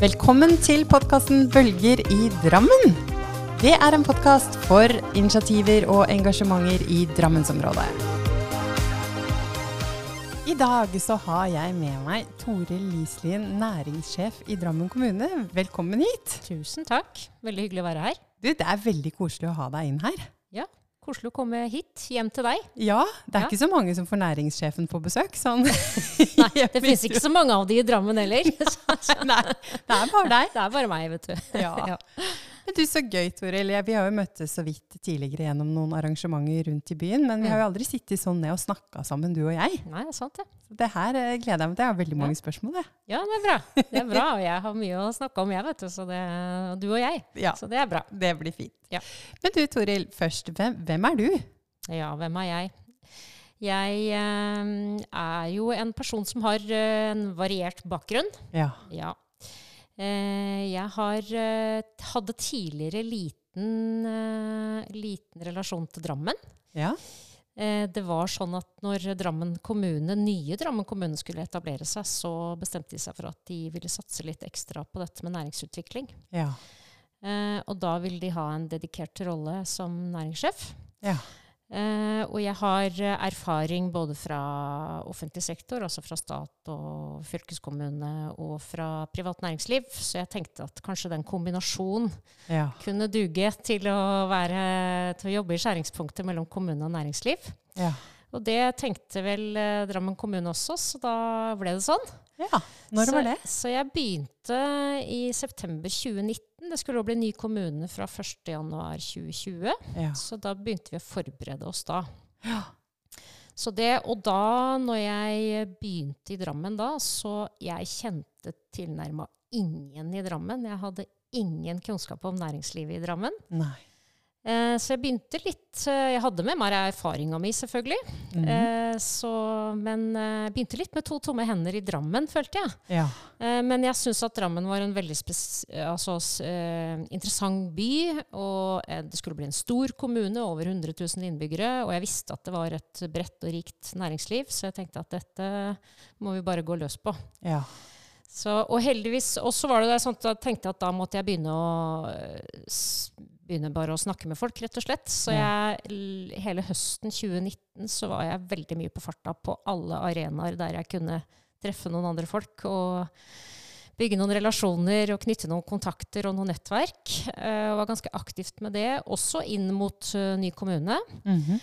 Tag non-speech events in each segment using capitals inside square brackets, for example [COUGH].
Velkommen til podkasten Bølger i Drammen. Det er en podkast for initiativer og engasjementer i Drammensområdet. I dag så har jeg med meg Toril Lislien, næringssjef i Drammen kommune. Velkommen hit. Tusen takk. Veldig hyggelig å være her. Du, det er veldig koselig å ha deg inn her. Ja, Koselig å komme hit, hjem til deg. Ja, det er Ja. ikke så mange som får næringssjefen på besøk. Sånn. [LAUGHS] Nei, Det finnes ikke så mange av de i Drammen heller. [LAUGHS] Nei, det er bare deg. Det er bare meg, vet du. Ja. [LAUGHS] Men du, Så gøy, Toril. Vi har jo møttes så vidt tidligere gjennom noen arrangementer rundt i byen, men vi har jo aldri sittet sånn ned og snakka sammen, du og jeg. Nei, det er sant det. Det her eh, gleder jeg meg til. Jeg har veldig mange spørsmål. Jeg. Ja, det er bra. Det er bra, og Jeg har mye å snakke om, jeg, vet du. Så det, du og jeg. Ja, Så det er bra. det blir fint. Ja. Men du, Toril, først, hvem, hvem er du? Ja, hvem er jeg? Jeg eh, er jo en person som har eh, en variert bakgrunn. Ja. Ja. Eh, jeg har eh, hadde tidligere liten, eh, liten relasjon til Drammen. Ja. Det var sånn at når Drammen kommune, nye Drammen kommune skulle etablere seg, så bestemte de seg for at de ville satse litt ekstra på dette med næringsutvikling. Ja. Og da ville de ha en dedikert rolle som næringssjef. Ja. Eh, og jeg har eh, erfaring både fra offentlig sektor, altså fra stat og fylkeskommune, og fra privat næringsliv. Så jeg tenkte at kanskje den kombinasjonen ja. kunne duge til å, være, til å jobbe i skjæringspunktet mellom kommune og næringsliv. ja. Og det tenkte vel eh, Drammen kommune også, så da ble det sånn. Ja. Når så, var det? Så jeg begynte i september 2019. Det skulle bli ny kommune fra 1.1.2020. Ja. Så da begynte vi å forberede oss da. Ja. Så det, og da, når jeg begynte i Drammen da, så jeg kjente tilnærma ingen i Drammen. Jeg hadde ingen kunnskap om næringslivet i Drammen. Nei. Eh, så jeg begynte litt eh, Jeg hadde med meg erfaringa mi, selvfølgelig. Mhm. Eh, så, men eh, jeg begynte litt med to tomme hender i Drammen, følte jeg. Ja. Eh, men jeg syns at Drammen var en veldig altså, eh, interessant by. Og eh, det skulle bli en stor kommune, over 100 000 innbyggere. Og jeg visste at det var et bredt og rikt næringsliv, så jeg tenkte at dette må vi bare gå løs på. Ja. Så, og heldigvis også var det det sånn at jeg tenkte at da måtte jeg begynne å eh, s- begynne bare å snakke med folk, rett og slett. Så jeg, hele høsten 2019 så var jeg veldig mye på farta på alle arenaer der jeg kunne treffe noen andre folk. og Bygge noen relasjoner og knytte noen kontakter og noe nettverk. Uh, var ganske aktivt med det, også inn mot uh, ny kommune. Mhm.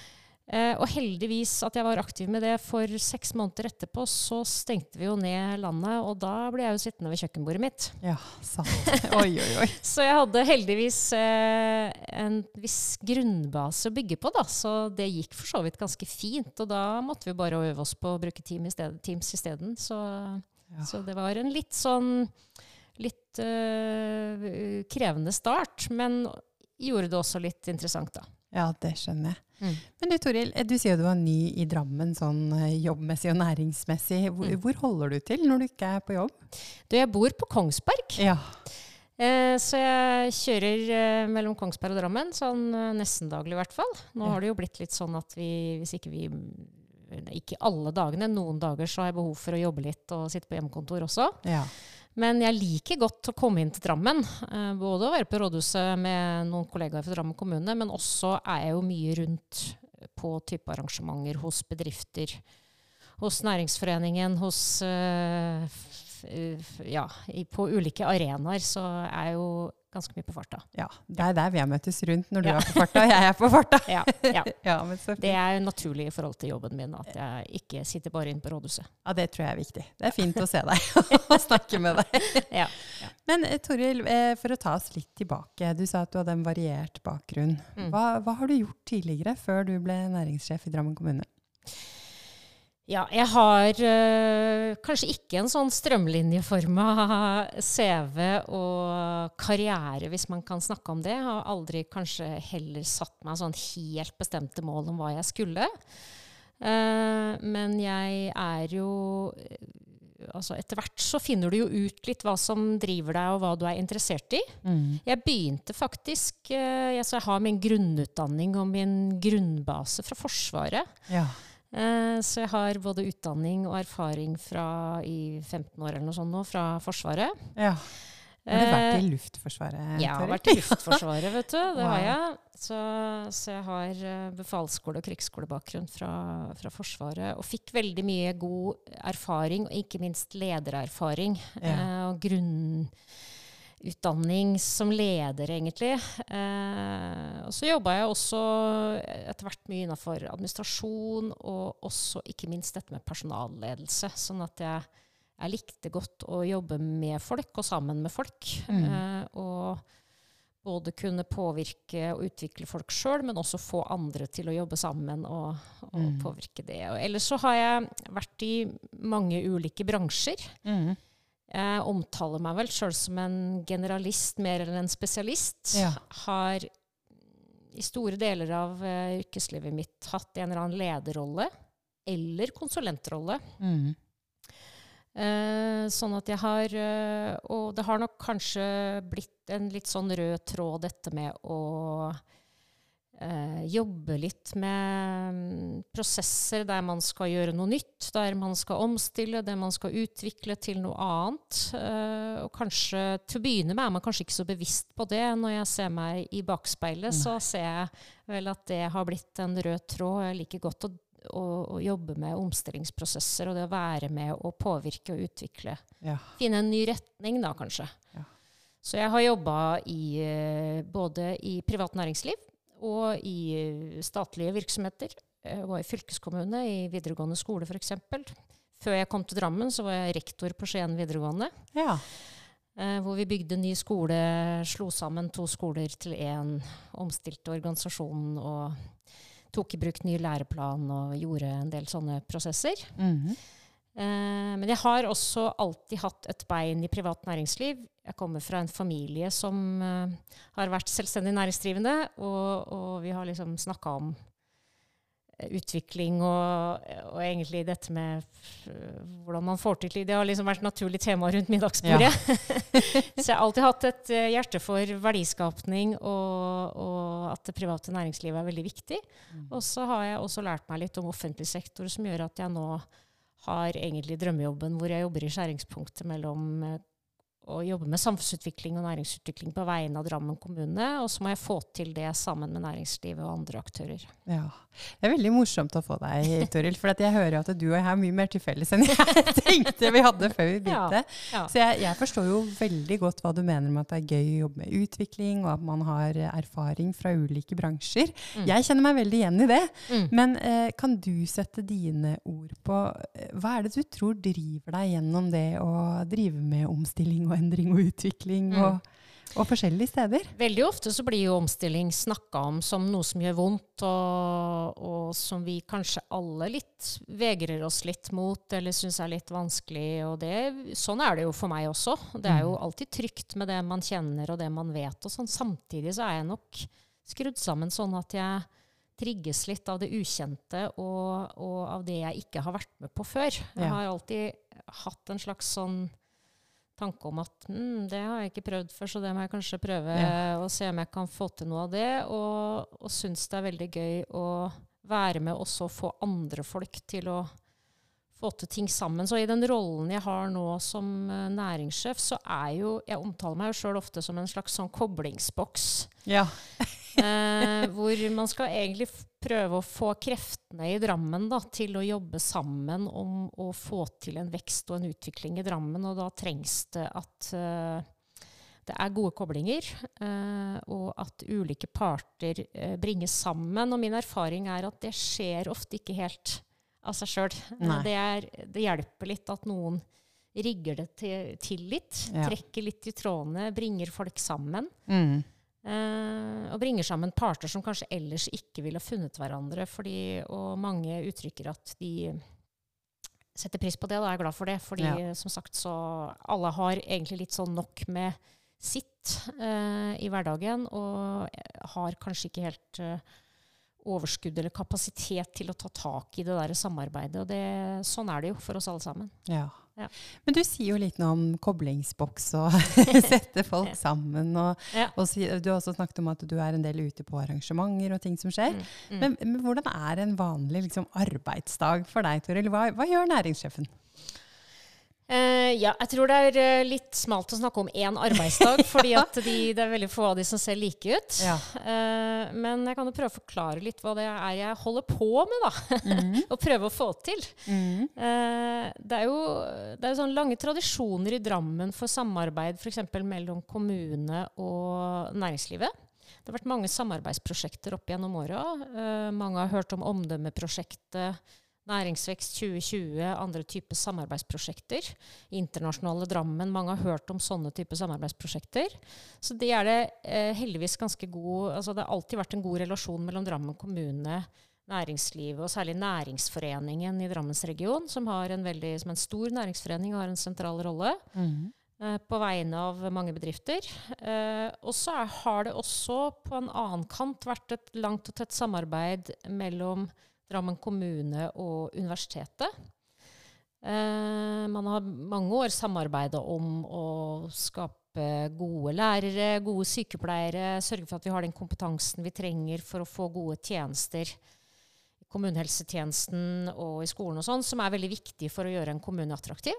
Eh, og heldigvis at jeg var aktiv med det, for seks måneder etterpå så stengte vi jo ned landet, og da ble jeg jo sittende ved kjøkkenbordet mitt. ja. Sant. Oi, oi, oi. [LAUGHS] Så jeg hadde heldigvis eh, en viss grunnbase å bygge på, da. Så det gikk for så vidt ganske fint. Og da måtte vi bare øve oss på å bruke team i sted, Teams isteden. Så, Ja. så det var en litt sånn litt øh, krevende start, men gjorde det også litt interessant, da. Ja, det skjønner jeg. Mm. Men du Toril, du sier jo du var ny i Drammen sånn eh, jobbmessig og næringsmessig. Hvor, Mm. hvor holder du til når du ikke er på jobb? Du, jeg bor på Kongsberg. Ja. Eh, så jeg kjører eh, mellom Kongsberg og Drammen, sånn eh, nesten daglig i hvert fall. Nå Ja. har det jo blitt litt sånn at vi, hvis ikke vi Ikke alle dagene, noen dager så har jeg behov for å jobbe litt og sitte på hjemmekontor også. ja. Men jeg liker godt å komme inn til Drammen. Eh, både å være på rådhuset med noen kollegaer fra Drammen kommune, men også er jeg jo mye rundt på type arrangementer hos bedrifter. Hos næringsforeningen, hos eh, Ja, på ulike arenaer så er jeg jo ganske mye på farta. ja. Det er der vi har møttes rundt når du Ja. er på farta og jeg er på farta. [LAUGHS] Ja, ja. [LAUGHS] Ja, Det er naturlig i forhold til jobben min at jeg ikke sitter bare inne på rådhuset. Ja, det tror jeg er viktig. Det er fint å se deg [LAUGHS] og snakke med deg. Ja. Men eh, Toril, eh, for å ta oss litt tilbake. Du sa at du hadde en variert bakgrunn. Mm. Hva, hva har du gjort tidligere, før du ble næringssjef i Drammen kommune? Ja, jeg har øh, kanskje ikke en sånn strømlinjeforma CV og karriere, hvis man kan snakke om det. Jeg har aldri kanskje heller satt meg sånn helt bestemte mål om hva jeg skulle. Uh, men jeg er jo eh, Altså etter hvert så finner du jo ut litt hva som driver deg, og hva du er interessert i. Jeg begynte faktisk uh, jeg, så jeg har min grunnutdanning og min grunnbase fra Forsvaret. Ja. Eh, Så jeg har både utdanning og erfaring fra i 15 år eller noe sånt nå, fra Forsvaret. ja. Har du vært Eh, i Luftforsvaret? Ja, Jeg har vært i [LAUGHS] Luftforsvaret, vet du. Det Wow. har jeg. Så, så jeg har eh, befalsskole- og krigsskolebakgrunn fra, fra Forsvaret. Og fikk veldig mye god erfaring, og ikke minst ledererfaring. Ja. og og grunnutdanning som leder, egentlig. Eh, og så jobba jeg også etter hvert mye innafor administrasjon, og også ikke minst dette med personalledelse. Sånn at jeg jeg likte godt å jobbe med folk og sammen med folk. Mm. Eh, og både kunne påvirke og utvikle folk sjøl, men også få andre til å jobbe sammen og, og Mm. påvirke det. Og ellers så har jeg vært i mange ulike bransjer. Mhm. Jeg omtaler meg vel sjøl som en generalist mer enn en spesialist. Ja. Har i store deler av uh, yrkeslivet mitt hatt en eller annen lederrolle eller konsulentrolle. Mm. Uh, sånn at jeg har uh, Og det har nok kanskje blitt en litt sånn rød tråd, dette med å jobbe litt med mm, prosesser der man skal gjøre noe nytt, der man skal omstille, der man skal utvikle til noe annet. Eh, og kanskje til å begynne med er man kanskje ikke så bevisst på det. Når jeg ser meg i bakspeilet, så ser jeg vel at det har blitt en rød tråd. Jeg liker godt å å, å jobbe med omstillingsprosesser og det å være med å påvirke og utvikle. Ja. Finne en ny retning, da, kanskje. Ja. Så jeg har jobba i, eh, både i privat næringsliv og i eh, statlige virksomheter. Jeg var i fylkeskommune, i videregående skole f.eks. Før jeg kom til Drammen, så var jeg rektor på Skien videregående. ja. Eh, hvor vi bygde ny skole, slo sammen to skoler til én, omstilte organisasjonen og tok i bruk ny læreplan og gjorde en del sånne prosesser. Mhm. Eh, men jeg har også alltid hatt et bein i privat næringsliv. Jeg kommer fra en familie som eh, har vært selvstendig næringsdrivende, og, og vi har liksom snakka om eh, utvikling og, og egentlig dette med eh, hvordan man får til Det har liksom vært et naturlig tema rundt middagsbordet. [LAUGHS] Så jeg har alltid hatt et eh, hjerte for verdiskapning og, og at det private næringslivet er veldig viktig. Og så har jeg også lært meg litt om offentlig sektor, som gjør at jeg nå har egentlig drømmejobben hvor jeg jobber i skjæringspunktet mellom eh, å jobbe med samfunnsutvikling og næringsutvikling på vegne av Drammen kommune, og så må jeg få til det sammen med næringslivet og andre aktører. Ja. Det er veldig morsomt å få deg, Toril. For jeg hører at du og jeg har mye mer til felles enn jeg [LAUGHS] tenkte vi hadde før vi begynte. Ja. Så jeg, jeg forstår jo veldig godt hva du mener med at det er gøy å jobbe med utvikling, og at man har erfaring fra ulike bransjer. Mm. Jeg kjenner meg veldig igjen i det. Mm. Men eh, kan du sette dine ord på eh, Hva er det du tror driver deg gjennom det å drive med omstilling og endring og utvikling Mm. og, og forskjellige steder? Veldig ofte så blir jo omstilling snakka om som noe som gjør vondt, og, og som vi kanskje alle litt vegrer oss litt mot, eller syns er litt vanskelig. Og det, sånn er det jo for meg også. Det er jo alltid trygt med det man kjenner og det man vet. Og sånn. Samtidig så er jeg nok skrudd sammen sånn at jeg trigges litt av det ukjente og, og av det jeg ikke har vært med på før. Jeg har alltid hatt en slags sånn tanke om at mm, det har jeg ikke prøvd før, så det må jeg kanskje prøve Ja. og se om jeg kan få til noe av det. Og, og syns det er veldig gøy å være med også å få andre folk til å få til ting sammen. Så i den rollen jeg har nå som eh, næringssjef, så er jo Jeg omtaler meg jo sjøl ofte som en slags sånn koblingsboks. Ja. Eh, hvor man skal egentlig prøve å få kreftene i Drammen da, til å jobbe sammen om å få til en vekst og en utvikling i Drammen. Og da trengs det at uh, det er gode koblinger, uh, og at ulike parter uh, bringes sammen. Og min erfaring er at det skjer ofte ikke helt av seg sjøl. Det, det hjelper litt at noen rigger det til, til litt, Ja. trekker litt i trådene, bringer folk sammen. Mm. Eh, og bringer sammen parter som kanskje ellers ikke ville funnet hverandre. Fordi, og mange uttrykker at de setter pris på det, og er glad for det. Fordi Ja. som sagt så alle har egentlig litt sånn nok med sitt eh, i hverdagen, og har kanskje ikke helt eh, overskudd eller kapasitet til å ta tak i det der samarbeidet. Og det, sånn er det jo for oss alle sammen. Ja. Ja. Men du sier jo litt om koblingsboks og [LAUGHS] sette folk sammen. Og, Ja. og du har også snakket om at du er en del ute på arrangementer og ting som skjer. Mm, mm. Men, men hvordan er en vanlig liksom, arbeidsdag for deg, Toril? Hva, hva gjør næringssjefen? Eh, ja, jeg tror det er eh, litt smalt å snakke om én arbeidsdag, [LAUGHS] fordi at de, det er veldig få av de som ser like ut. Ja. Uh, men jeg kan jo prøve å forklare litt hva det er jeg holder på med, da. Mm. [LAUGHS] og prøve å få til. Mm. Uh, det er jo det er sånn lange tradisjoner i Drammen for samarbeid f.eks. mellom kommune og næringslivet. Det har vært mange samarbeidsprosjekter opp gjennom åra. Uh, mange har hørt om Omdømmeprosjektet, Næringsvekst 2020, andre typer samarbeidsprosjekter. Internasjonale Drammen, mange har hørt om sånne typer samarbeidsprosjekter. Så det er det eh, heldigvis ganske god altså Det har alltid vært en god relasjon mellom Drammen kommune, næringslivet og særlig Næringsforeningen i Drammensregionen, som, har en veldig, som en stor næringsforening og har en sentral rolle. Mm. Eh, på vegne av mange bedrifter. Eh, og så har det også på en annen kant vært et langt og tett samarbeid mellom Drammen kommune og universitetet. Eh, man har mange år samarbeida om å skape gode lærere, gode sykepleiere, sørge for at vi har den kompetansen vi trenger for å få gode tjenester i kommunehelsetjenesten og i skolen og sånn, som er veldig viktig for å gjøre en kommune attraktiv.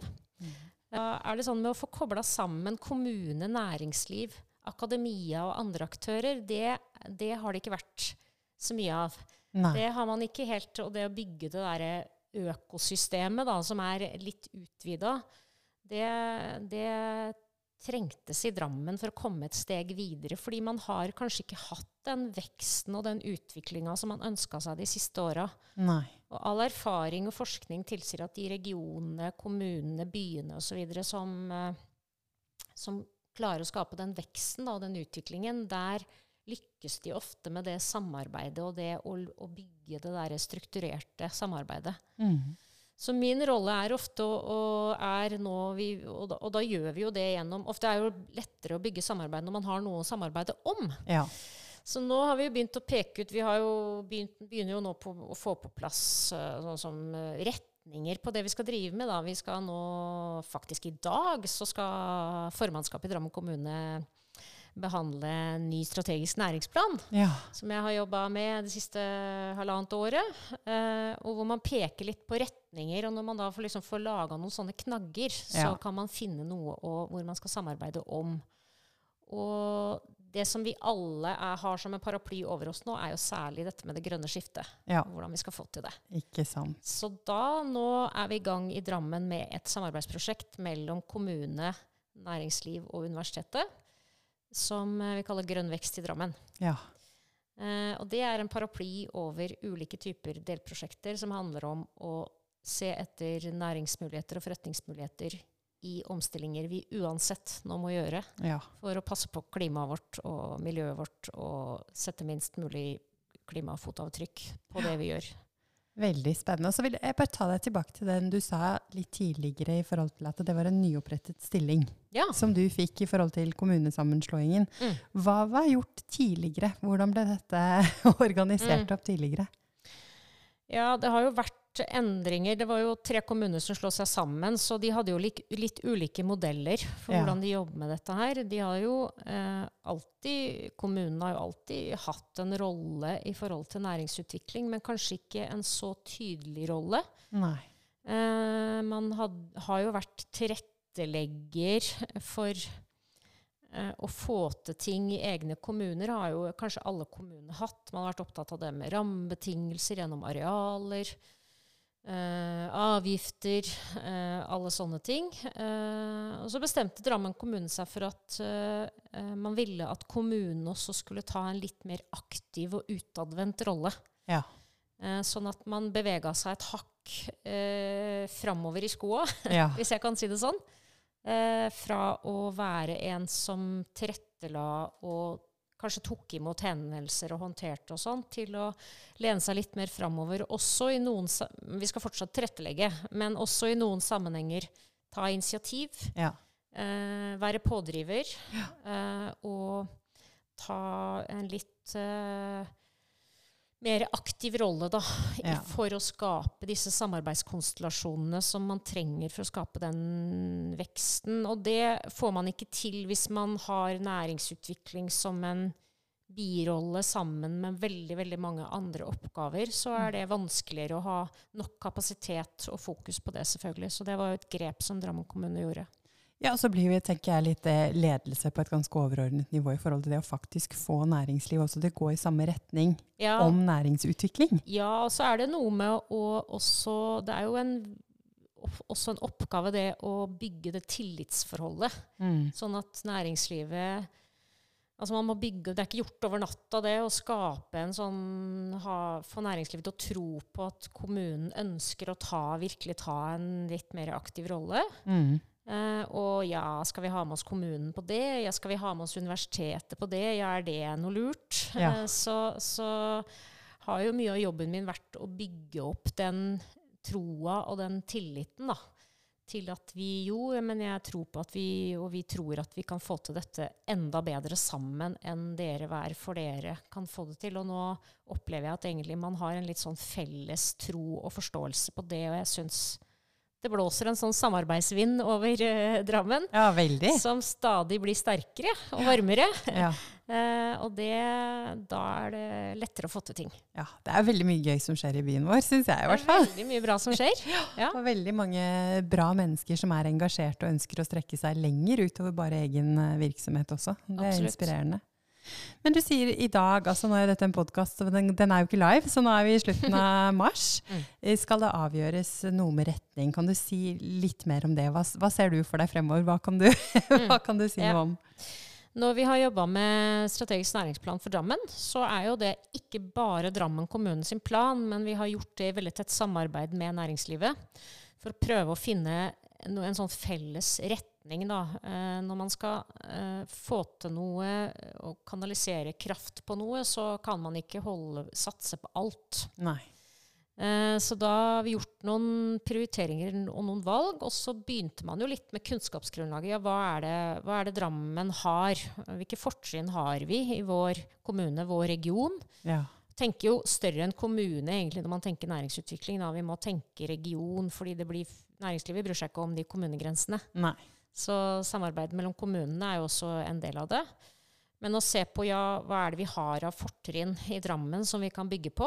Da er det sånn med å få kobla sammen kommune, næringsliv, akademia og andre aktører, det, det har det ikke vært så mye av. Nei. Det har man ikke helt Og det å bygge det derre økosystemet, da, som er litt utvida, det, det trengtes i Drammen for å komme et steg videre. Fordi man har kanskje ikke hatt den veksten og den utviklinga som man ønska seg de siste åra. Og all erfaring og forskning tilsier at de regionene, kommunene, byene osv. Som, eh, som klarer å skape den veksten da, og den utviklingen, der lykkes de ofte med det samarbeidet og det å, å bygge det der strukturerte samarbeidet. Mm. Så min rolle er ofte å, å er nå vi, og, da, og da gjør vi jo det gjennom Ofte er det jo lettere å bygge samarbeid når man har noe å samarbeide om. Ja. Så nå har vi begynt å peke ut Vi har jo begynt, begynner jo nå på å få på plass uh, sånn som uh, retninger på det vi skal drive med. Da. Vi skal nå faktisk i dag så skal formannskapet i Drammen kommune behandle en ny strategisk næringsplan ja. som jeg har jobba med det siste halvannet året. Eh, og hvor man peker litt på retninger. Og når man da får, liksom, får laga noen sånne knagger, så kan man finne noe å, hvor man skal samarbeide om. Og det som vi alle er, har som en paraply over oss nå, er jo særlig dette med det grønne skiftet. ja. Hvordan vi skal få til det. Ikke sant. Så da nå er vi i gang i Drammen med et samarbeidsprosjekt mellom kommune, næringsliv og universitetet. Som eh, vi kaller Grønn vekst i Drammen. Ja. Eh, og det er en paraply over ulike typer delprosjekter som handler om å se etter næringsmuligheter og forretningsmuligheter i omstillinger vi uansett nå må gjøre Ja. for å passe på klimaet vårt og miljøet vårt og sette minst mulig klimafotavtrykk på det vi gjør. Veldig spennende. Og så vil jeg bare ta deg tilbake til den du sa litt tidligere i forhold til at det var en nyopprettet stilling Ja. som du fikk i forhold til kommunesammenslåingen. Mm. Hva var gjort tidligere? Hvordan ble dette [LAUGHS] organisert Mm. opp tidligere? Ja, det har jo vært endringer. Det var jo tre kommuner som slo seg sammen, så de hadde jo lik, litt ulike modeller for Ja. hvordan de jobber med dette her. De har jo eh, alltid, Kommunene har jo alltid hatt en rolle i forhold til næringsutvikling, men kanskje ikke en så tydelig rolle. Nei. Eh, man had, har jo vært tilrettelegger for eh, å få til ting i egne kommuner. Har jo kanskje alle kommuner hatt. Man har vært opptatt av det med rammebetingelser gjennom arealer. Eh, avgifter, uh, alle sånne ting. Uh, og så bestemte Drammen kommune seg for at man ville at kommunen også skulle ta en litt mer aktiv og utadvendt rolle. Ja. Sånn at man bevega seg et hakk uh, framover i skoa, [LAUGHS] Ja. hvis jeg kan si det sånn. Fra å være en som tilrettela og kanskje tok imot henvendelser og håndterte og sånn, til å lene seg litt mer framover. Også i noen Vi skal fortsatt tilrettelegge, men også i noen sammenhenger ta initiativ. ja. Eh, være pådriver. Eh, og ta en litt eh, mer aktiv rolle da, Ja. for å skape disse samarbeidskonstellasjonene som man trenger for å skape den veksten. Og det får man ikke til hvis man har næringsutvikling som en birolle sammen med veldig veldig mange andre oppgaver, så er det vanskeligere å ha nok kapasitet og fokus på det, selvfølgelig. Så det var jo et grep som Drammen kommune gjorde. Ja, og så blir vi, tenker jeg, litt eh, ledelse på et ganske overordnet nivå i forhold til det å faktisk få næringsliv også til å gå i samme retning Ja, om næringsutvikling. Ja, og så er det noe med å også Det er jo en, også en oppgave, det å bygge det tillitsforholdet. Sånn at næringslivet Altså man må bygge, Det er ikke gjort over natta, det å skape en sånn ha, Få næringslivet til å tro på at kommunen ønsker å ta, virkelig ta en litt mer aktiv rolle. Mm. Eh, og ja, skal vi ha med oss kommunen på det? Ja, skal vi ha med oss universitetet på det? Ja, er det noe lurt? Ja. Eh, så, så har jo mye av jobben min vært å bygge opp den troa og den tilliten, da. Til at vi jo, men jeg tror på at vi, og vi tror at vi kan få til dette enda bedre sammen enn dere hver for dere kan få det til. Og nå opplever jeg at egentlig man har en litt sånn felles tro og forståelse på det, og jeg syns det blåser en sånn samarbeidsvind over eh, Drammen. Ja, veldig. Som stadig blir sterkere og varmere. Ja. [LAUGHS] Eh, og det, da er det lettere å få til ting. ja. Det er veldig mye gøy som skjer i byen vår, syns jeg i hvert fall. Det er veldig mye bra som skjer. [LAUGHS] Ja. Og veldig mange bra mennesker som er engasjert og ønsker å strekke seg lenger utover bare egen eh, virksomhet også. Det er Absolutt. inspirerende. Men du sier i dag, altså nå er dette en podkast, den, den er jo ikke live, så nå er vi i slutten av [LAUGHS] mars. Mm. Eh, Skal det avgjøres noe med retning? Kan du si litt mer om det? Hva, hva ser du for deg fremover? Hva kan du, [LAUGHS] hva kan du si Mm. Ja. noe om? Når vi har jobba med strategisk næringsplan for Drammen, så er jo det ikke bare Drammen kommune sin plan, men vi har gjort det i veldig tett samarbeid med næringslivet for å prøve å finne en sånn felles retning. Da. Eh, når man skal eh, få til noe og kanalisere kraft på noe, så kan man ikke holde, satse på alt. Nei. Eh, Så da har vi gjort noen prioriteringer og noen valg, og så begynte man jo litt med kunnskapsgrunnlaget. Ja, hva er det, hva er det Drammen har? Hvilke fortrinn har vi i vår kommune, vår region? Ja. Tenker jo større enn kommune egentlig når man tenker næringsutvikling. Da. Vi må tenke region, fordi det blir, næringslivet bryr seg ikke om de kommunegrensene. Nei. Så samarbeid mellom kommunene er jo også en del av det. Men å se på ja, hva er det vi har av fortrinn i Drammen som vi kan bygge på?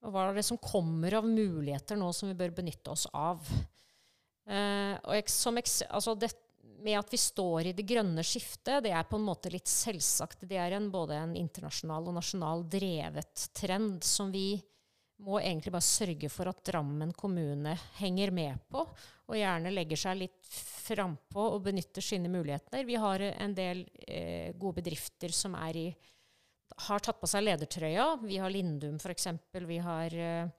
Og hva er det som kommer av muligheter nå som vi bør benytte oss av? Eh, og som altså det, med at vi står i det grønne skiftet, det er på en måte litt selvsagt. Det er en, både en internasjonal og nasjonal drevet trend som vi må egentlig bare sørge for at Drammen kommune henger med på, og gjerne legger seg litt frampå og benytter sine muligheter. Vi har en del eh, gode bedrifter som i, har tatt på seg ledertrøya. Vi har Lindum f.eks. Vi har eh,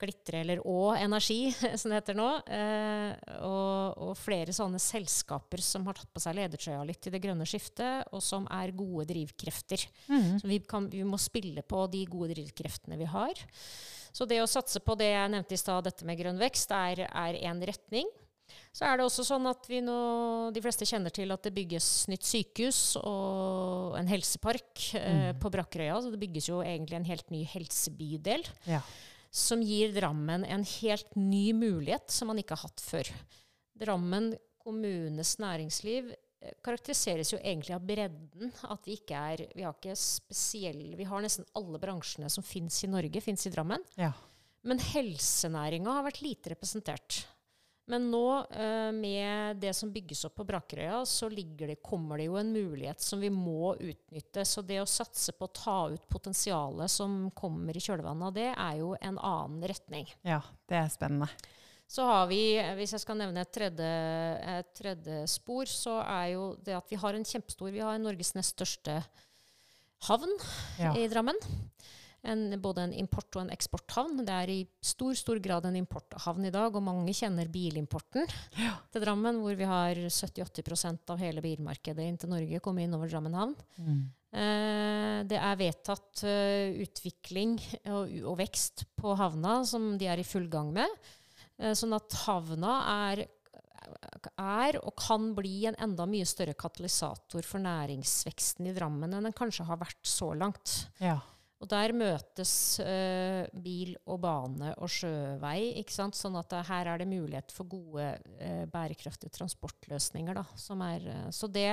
Glitre eller Å Energi, [LAUGHS] som det heter nå. Eh, og, og flere sånne selskaper som har tatt på seg ledertrøya litt i det grønne skiftet, og som er gode drivkrefter. Mm. Så vi, kan, vi må spille på de gode drivkreftene vi har. Så det å satse på det jeg nevnte i stad, dette med grønn vekst, er én retning. Så er det også sånn at vi nå, de fleste kjenner til at det bygges nytt sykehus og en helsepark eh, på Brakkerøya. Så det bygges jo egentlig en helt ny helsebydel Ja. Som gir Drammen en helt ny mulighet som man ikke har hatt før. Drammen kommunes næringsliv eh, karakteriseres jo egentlig av bredden. At vi ikke er Vi har ikke spesielle Vi har nesten alle bransjene som fins i Norge, fins i Drammen. Ja. Men helsenæringa har vært lite representert. Men nå, eh, med det som bygges opp på Brakerøya, så det, kommer det jo en mulighet som vi må utnytte. Så det å satse på å ta ut potensialet som kommer i kjølvannet av det, er jo en annen retning. ja, det er spennende. Så har vi, hvis jeg skal nevne et tredje, et tredje spor, så er jo det at vi har en kjempestor Vi har Norges nest største havn Ja. i Drammen. En, både en import- og en eksporthavn. Det er i stor stor grad en importhavn i dag, og mange kjenner bilimporten til Drammen, hvor vi har 70-80 av hele bilmarkedet inn til Norge kommet inn over Drammen havn. Mm. Eh, det er vedtatt uh, utvikling og, og vekst på havna, som de er i full gang med. Eh, sånn at havna er, er og kan bli en enda mye større katalysator for næringsveksten i Drammen enn den kanskje har vært så langt. Ja. Og der møtes eh, bil og bane og sjøvei. ikke sant? Sånn at det, her er det mulighet for gode, eh, bærekraftige transportløsninger. Da, som er, eh, så det,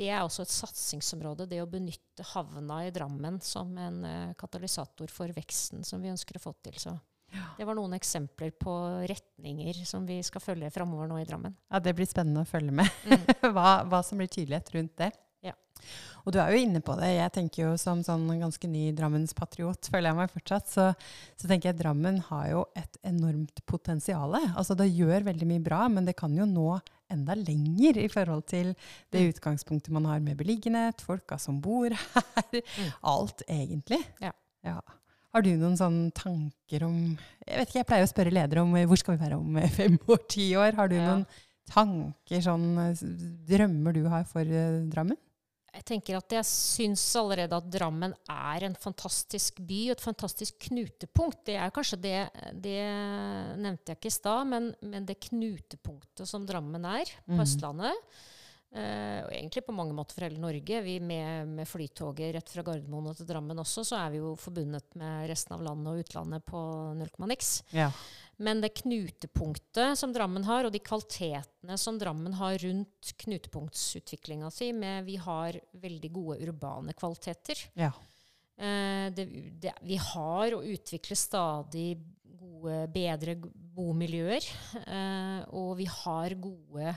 det, er også et satsingsområde, det å benytte havna i Drammen som en eh, katalysator for veksten som vi ønsker å få til. Så det var noen eksempler på retninger som vi skal følge framover nå i Drammen. Ja, Det blir spennende å følge med. Mm. [LAUGHS] hva, hva som blir tydelighet rundt det. Og du er jo inne på det. Jeg tenker jo som sånn ganske ny Drammenspatriot, føler jeg meg fortsatt, så, så, tenker jeg Drammen har jo et enormt potensial. Altså det gjør veldig mye bra, men det kan jo nå enda lenger i forhold til det mm. utgangspunktet man har med beliggenhet, folka som bor her. Mm. Alt, egentlig. Ja. ja. Har du noen sånne tanker om Jeg vet ikke, jeg pleier å spørre ledere om hvor skal vi være om fem år, ti år. Har du ja. noen tanker, sånn drømmer du har for uh, Drammen? Jeg tenker at jeg syns allerede at Drammen er en fantastisk by og et fantastisk knutepunkt. Det er kanskje det Det nevnte jeg ikke i stad, men, men, det knutepunktet som Drammen er på mm. Østlandet Uh, og egentlig på mange måter for hele Norge. Vi med, med, flytoget rett fra Gardermoen og til Drammen også, så er vi jo forbundet med resten av landet og utlandet på null komma niks. Ja. Men det knutepunktet som Drammen har, og de kvalitetene som Drammen har rundt knutepunktsutviklinga si, med vi har veldig gode urbane kvaliteter. Ja. Uh, det, det, vi har og utvikler stadig gode, bedre bomiljøer. Uh, og vi har gode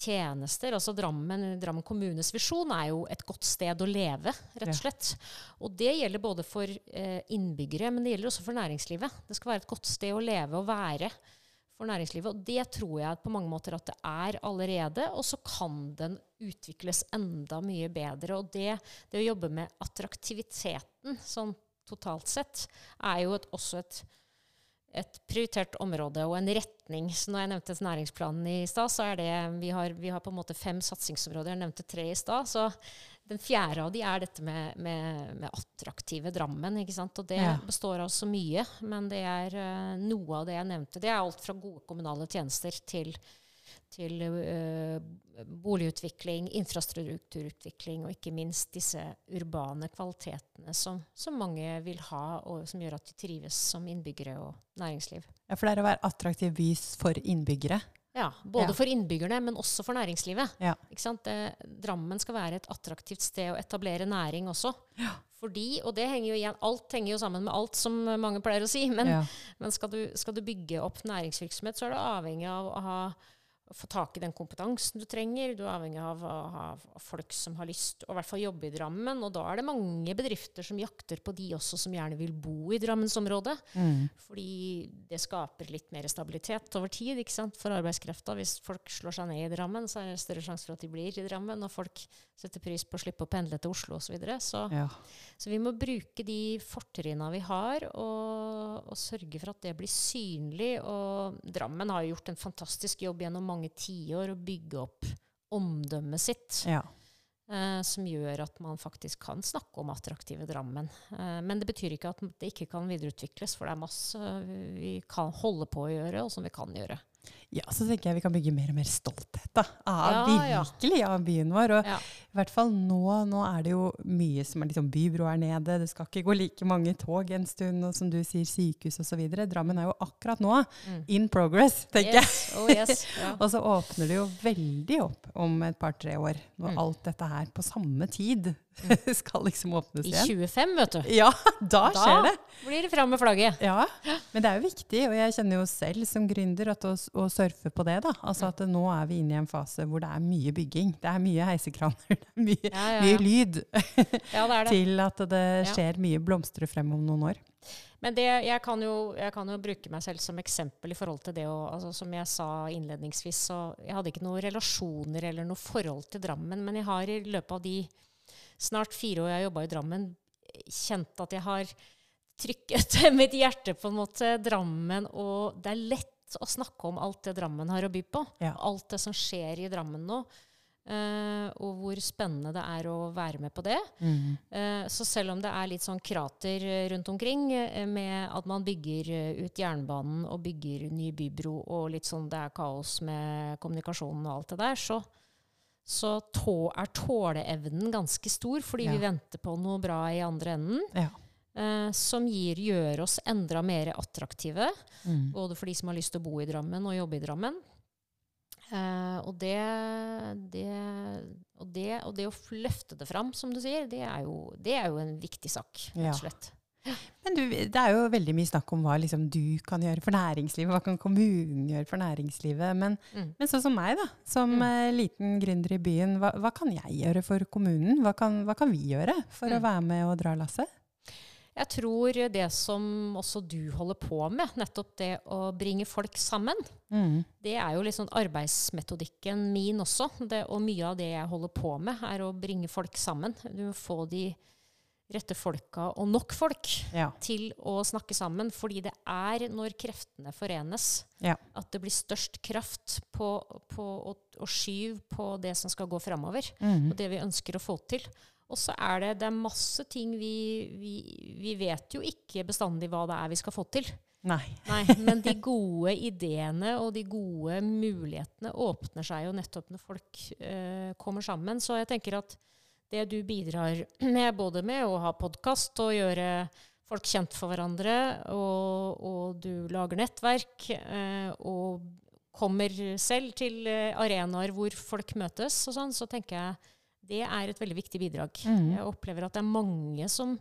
tjenester. altså Drammen, Drammen kommunes visjon er jo et godt sted å leve, rett og slett. Og det gjelder både for eh, innbyggere, men det gjelder også for næringslivet. Det skal være et godt sted å leve og være for næringslivet. Og det tror jeg på mange måter at det er allerede. Og så kan den utvikles enda mye bedre. Og det, det å jobbe med attraktiviteten sånn totalt sett, er jo et, også et et prioritert område og en retning. Så når jeg nevnte næringsplanen i stad, så er det vi har, vi har, på en måte fem satsingsområder. Jeg nevnte tre i stad. Så den fjerde av de er dette med, med, med attraktive Drammen. ikke sant? Og det ja. består av så mye. Men det er uh, noe av det jeg nevnte. Det er alt fra gode kommunale tjenester til til uh, boligutvikling, infrastrukturutvikling og ikke minst disse urbane kvalitetene som, som, mange vil ha, og som gjør at de trives som innbyggere og næringsliv. Ja, For det er å være attraktiv by for innbyggere? Ja, både ja. for innbyggerne, men også for næringslivet. Ja. Det, Drammen skal være et attraktivt sted å etablere næring også. Ja. Fordi, og det henger jo igjen, alt henger jo sammen med alt, som mange pleier å si. Men, men skal, du, skal, du, bygge opp næringsvirksomhet, så er du avhengig av å ha få tak i den kompetansen du trenger. Du er avhengig av å ha folk som har lyst å hvert fall jobbe i Drammen. Og da er det mange bedrifter som jakter på de også som gjerne vil bo i Drammensområdet. Mm. Fordi det skaper litt mer stabilitet over tid ikke sant, for arbeidskrefta. Hvis folk slår seg ned i Drammen, så er det større sjanse for at de blir i Drammen. Og folk setter pris på å slippe å pendle til Oslo osv. Så, videre. så ja. så vi må bruke de fortrinna vi har, og, og sørge for at det blir synlig. Og Drammen har gjort en fantastisk jobb gjennom mange mange tiår å bygge opp omdømmet sitt. Ja. Eh, som gjør at man faktisk kan snakke om attraktive Drammen. Eh, men det betyr ikke at det ikke kan videreutvikles, for det er masse vi kan holde på å gjøre, og som vi kan gjøre. Ja, så tenker jeg vi kan bygge mer og mer stolthet da, av, ja, virkelig, av byen vår. Og ja. i hvert fall nå, nå er det jo mye som er liksom Bybro er nede, det skal ikke gå like mange tog en stund, og som du sier, sykehus osv. Drammen er jo akkurat nå mm. in progress, tenker yes. jeg. Oh, yes. ja. [LAUGHS] og så åpner det jo veldig opp om et par-tre år, når mm. alt dette her på samme tid [LAUGHS] skal liksom åpnes igjen. I 25, vet du. Ja, [LAUGHS] da, da skjer det. Da blir det fram med flagget. Ja, men det er jo viktig, og jeg kjenner jo selv som gründer at å, å surfe på det, da. Altså at nå er vi inne i en fase hvor det er mye bygging. Det er mye heisekraner, [LAUGHS] det er mye, ja, ja, mye lyd. ja, det det. til at det skjer mye blomstre frem om noen år. Men det, jeg, kan jo, jeg, kan jo, bruke meg selv som eksempel i forhold til det å altså Som jeg sa innledningsvis, så jeg hadde ikke noen relasjoner eller noe forhold til Drammen, men jeg har i løpet av de snart fire år jeg jobba i Drammen, kjent at jeg har trykket [LAUGHS] mitt hjerte på en måte Drammen, og det er lett å snakke om alt det Drammen har å by på. Ja. Alt det som skjer i Drammen nå. Uh, og hvor spennende det er å være med på det. Mm. Uh, så selv om det er litt sånn krater rundt omkring, uh, med at man bygger ut jernbanen og bygger ny bybro, og litt sånn det er kaos med kommunikasjonen og alt det der, så, så tå, er tåleevnen ganske stor, fordi ja. vi venter på noe bra i andre enden. Ja. eh, som gir, gjør oss enda mer attraktive. Mm. Både for de som har lyst til å bo i Drammen og jobbe i Drammen. Eh, og, det, det, og, det, og det å løfte det fram, som du sier, det er jo, det er jo en viktig sak, rett og slett. Men du, det er jo veldig mye snakk om hva liksom du kan gjøre for næringslivet, hva kan kommunen gjøre for næringslivet. Men, Mm. men sånn som meg, da, som Mm. eh, liten gründer i byen, hva, hva kan jeg gjøre for kommunen? Hva kan, hva kan vi gjøre for å Mm. være med og dra lasset? Jeg tror det som også du holder på med, nettopp det å bringe folk sammen, Mm. det er jo sånn arbeidsmetodikken min også. Det, og mye av det jeg holder på med, er å bringe folk sammen. Du må få de rette folka, og nok folk, Ja. til å snakke sammen. Fordi det er når kreftene forenes, Ja. at det blir størst kraft på, på å, å skyve på det som skal gå framover. Mm. Og det vi ønsker å få til. Og så er det, det er masse ting vi, vi Vi vet jo ikke bestandig hva det er vi skal få til. Nei. Nei, men de gode ideene og de gode mulighetene åpner seg jo nettopp når folk øh, kommer sammen. Så jeg tenker at det du bidrar med, både med å ha podkast og gjøre folk kjent for hverandre, og, og du lager nettverk, eh, og kommer selv til eh, arenaer hvor folk møtes og sånn, så tenker jeg det er et veldig viktig bidrag. Mm. Jeg opplever at det er mange som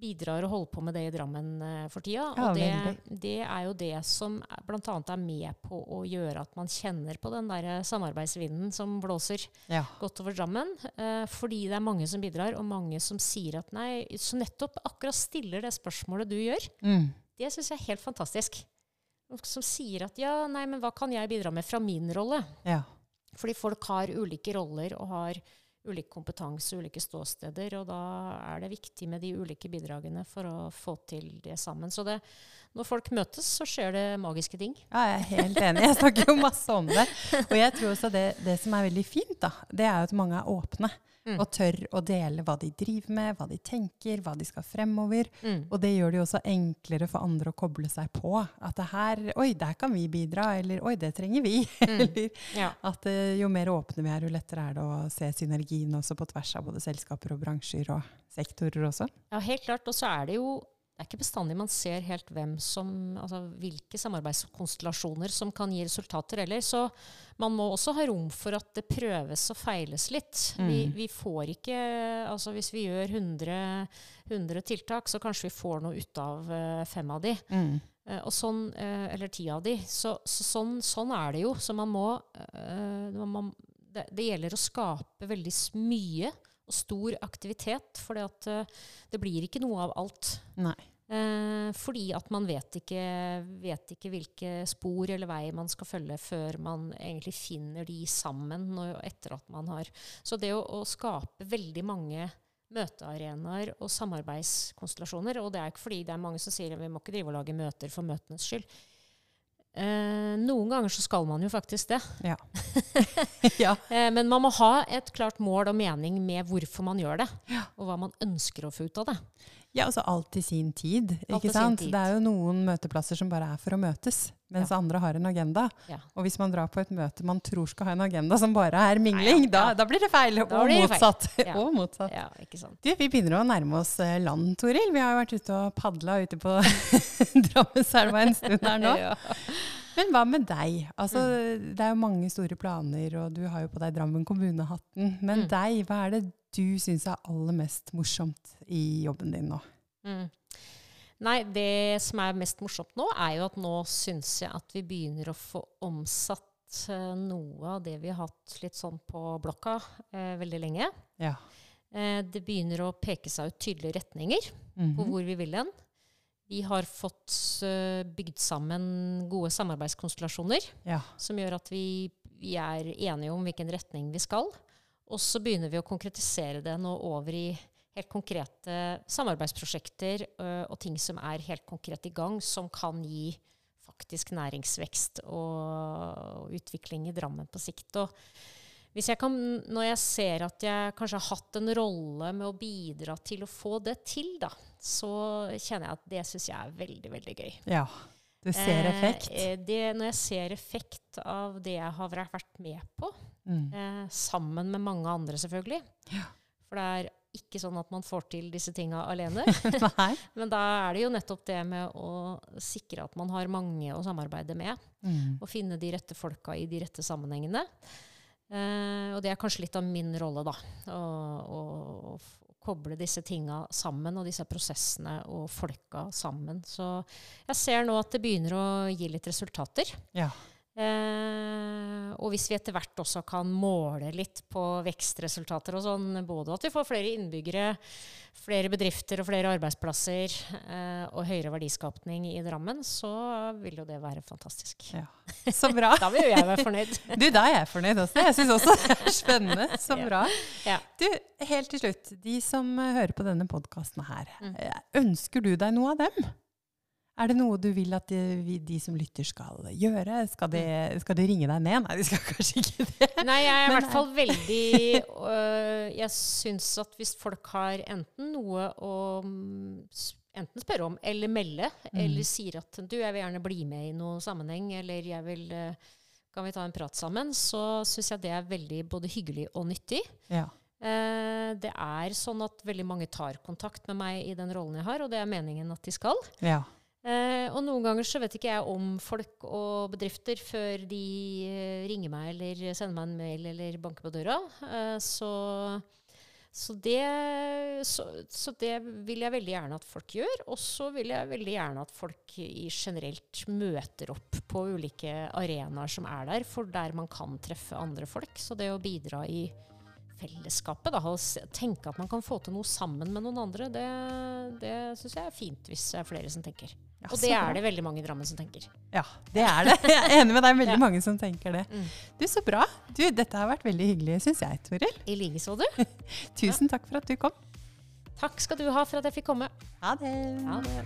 bidrar og holder på med det i Drammen eh, for tida. Ja, og det, det er jo det som bl.a. er med på å gjøre at man kjenner på den der samarbeidsvinden som blåser Ja. godt over Drammen. Eh, fordi det er mange som bidrar, og mange som sier at nei. Så nettopp akkurat stiller det spørsmålet du gjør, Mm. det syns jeg er helt fantastisk. Som sier at ja, nei, men hva kan jeg bidra med fra min rolle? ja. Fordi folk har ulike roller og har ulik kompetanse, ulike ståsteder, og da er det viktig med de ulike bidragene for å få til det sammen. Så det, når folk møtes, så skjer det magiske ting. Ja, jeg er helt enig. Jeg snakker jo masse om det. Og jeg tror også det, det som er veldig fint, da, det er jo at mange er åpne. Mm. Og tør å dele hva de driver med, hva de tenker, hva de skal fremover. Mm. Og det gjør det jo også enklere for andre å koble seg på. At det her Oi, der kan vi bidra. Eller oi, det trenger vi. [LAUGHS] eller Ja. at eh, jo mer åpne vi er, jo lettere er det å se synergien også på tvers av både selskaper og bransjer og sektorer også. ja, helt klart. Og så er det jo det er ikke bestandig man ser helt hvem som, altså hvilke samarbeidskonstellasjoner som kan gi resultater heller. Så man må også ha rom for at det prøves og feiles litt. Mm. vi får ikke altså Hvis vi gjør 100, 100 tiltak, så kanskje vi får noe ut av eh, fem av de. Mm. og sånn, eh, eller ti av de. Så, så sånn, sånn er det jo. Så man må eh, man, det, det gjelder å skape veldig mye og stor aktivitet, for det blir ikke noe av alt. Nei. Eh, fordi at man vet ikke, vet ikke hvilke spor eller vei man skal følge før man egentlig finner de sammen når, etter at man har Så det å, å skape veldig mange møtearenaer og samarbeidskonstellasjoner Og det er ikke fordi det er mange som sier at vi må ikke drive og lage møter for møtenes skyld. Eh, noen ganger så skal man jo faktisk det. Ja. [LAUGHS] ja. Eh, men man må ha et klart mål og mening med hvorfor man gjør det. Ja. Og hva man ønsker å få ut av det. Ja, altså alt i sin tid. Ikke sant? tid. Det er jo noen møteplasser som bare er for å møtes, mens andre har en agenda. Ja. Og hvis man drar på et møte man tror skal ha en agenda som bare er mingling, ja, da, ja. da blir det feil. Da og motsatt. [LAUGHS] Ja. og motsatt. Ja, ikke sant. Du, vi begynner å nærme oss eh, land, Toril. Vi har jo vært ute og padla ute på [LAUGHS] Drammenselva en stund her nå. [LAUGHS] Ja. Men hva med deg? Altså, Det er jo mange store planer, og du har jo på deg Drammen kommunehatten. Men Mm. deg, hva er det du syns er aller mest morsomt i jobben din nå? Mm. Nei, det som er mest morsomt nå, er jo at nå syns jeg at vi begynner å få omsatt eh, noe av det vi har hatt litt sånn på blokka eh, veldig lenge. Ja. Eh, det begynner å peke seg ut tydelige retninger på Mhm. hvor vi vil hen. Vi har fått uh, bygd sammen gode samarbeidskonstellasjoner ja. som gjør at vi, vi er enige om hvilken retning vi skal. Og så begynner vi å konkretisere det nå over i helt konkrete samarbeidsprosjekter og ting som er helt konkret i gang, som kan gi faktisk næringsvekst og, utvikling i Drammen på sikt. Og jeg kan, når jeg ser at jeg kanskje har hatt en rolle med å bidra til å få det til, da, så kjenner jeg at det syns jeg er veldig, veldig gøy. ja. Du ser effekt. Eh, det, når jeg ser effekt av det jeg har vært med på, Mm. eh, sammen med mange andre selvfølgelig. Ja. For det er ikke sånn at man får til disse tinga alene. [LAUGHS] [LAUGHS] Men da er det jo nettopp det med å sikre at man har mange å samarbeide med. Mm. Og finne de rette folka i de rette sammenhengene. Eh, og det er kanskje litt av min rolle, da. Å, å, å koble disse tinga sammen, og disse prosessene og folka sammen. Så jeg ser nå at det begynner å gi litt resultater. Ja. Eh, og hvis vi etter hvert også kan måle litt på vekstresultater og sånn, både at vi får flere innbyggere, flere bedrifter og flere arbeidsplasser eh, og høyere verdiskapning i Drammen, så vil jo det være fantastisk. ja. Så bra. [LAUGHS] Da vil jo jeg være fornøyd. [LAUGHS] Du, da er jeg fornøyd også. Jeg syns også det er spennende. Så Ja. bra. Ja. Du, helt til slutt. De som hører på denne podkasten her, Mm. eh, ønsker du deg noe av dem? Er det noe du vil at de, de som lytter skal gjøre? Skal de, skal de ringe deg ned? Nei, de skal kanskje ikke det. Nei, jeg er i hvert fall veldig øh, Jeg syns at hvis folk har enten noe å mm, enten spørre om eller melde, Mm. eller sier at du, jeg vil gjerne bli med i noe sammenheng, eller jeg vil øh, kan vi ta en prat sammen, så syns jeg det er veldig både hyggelig og nyttig. Ja. Eh, det er sånn at veldig mange tar kontakt med meg i den rollen jeg har, og det er meningen at de skal. ja. Eh, og noen ganger så vet ikke jeg om folk og bedrifter før de eh, ringer meg eller sender meg en mail eller banker på døra. Eh, så, så, det, så, så det vil jeg veldig gjerne at folk gjør. Og så vil jeg veldig gjerne at folk i generelt møter opp på ulike arenaer som er der, for der man kan treffe andre folk. Så det å bidra i fellesskapet, da, og tenke at man kan få til noe sammen med noen andre, det, det syns jeg er fint hvis det er flere som tenker. Ja, Og det er det veldig mange i Drammen som tenker. Ja, det er det. Jeg er enig med deg. Veldig Ja. mange som tenker det. Mm. Du, Så bra. Du, Dette har vært veldig hyggelig, syns jeg, Toril. I likeså, du. [LAUGHS] Tusen takk for at du kom. Takk skal du ha for at jeg fikk komme. Ha det. Ha det.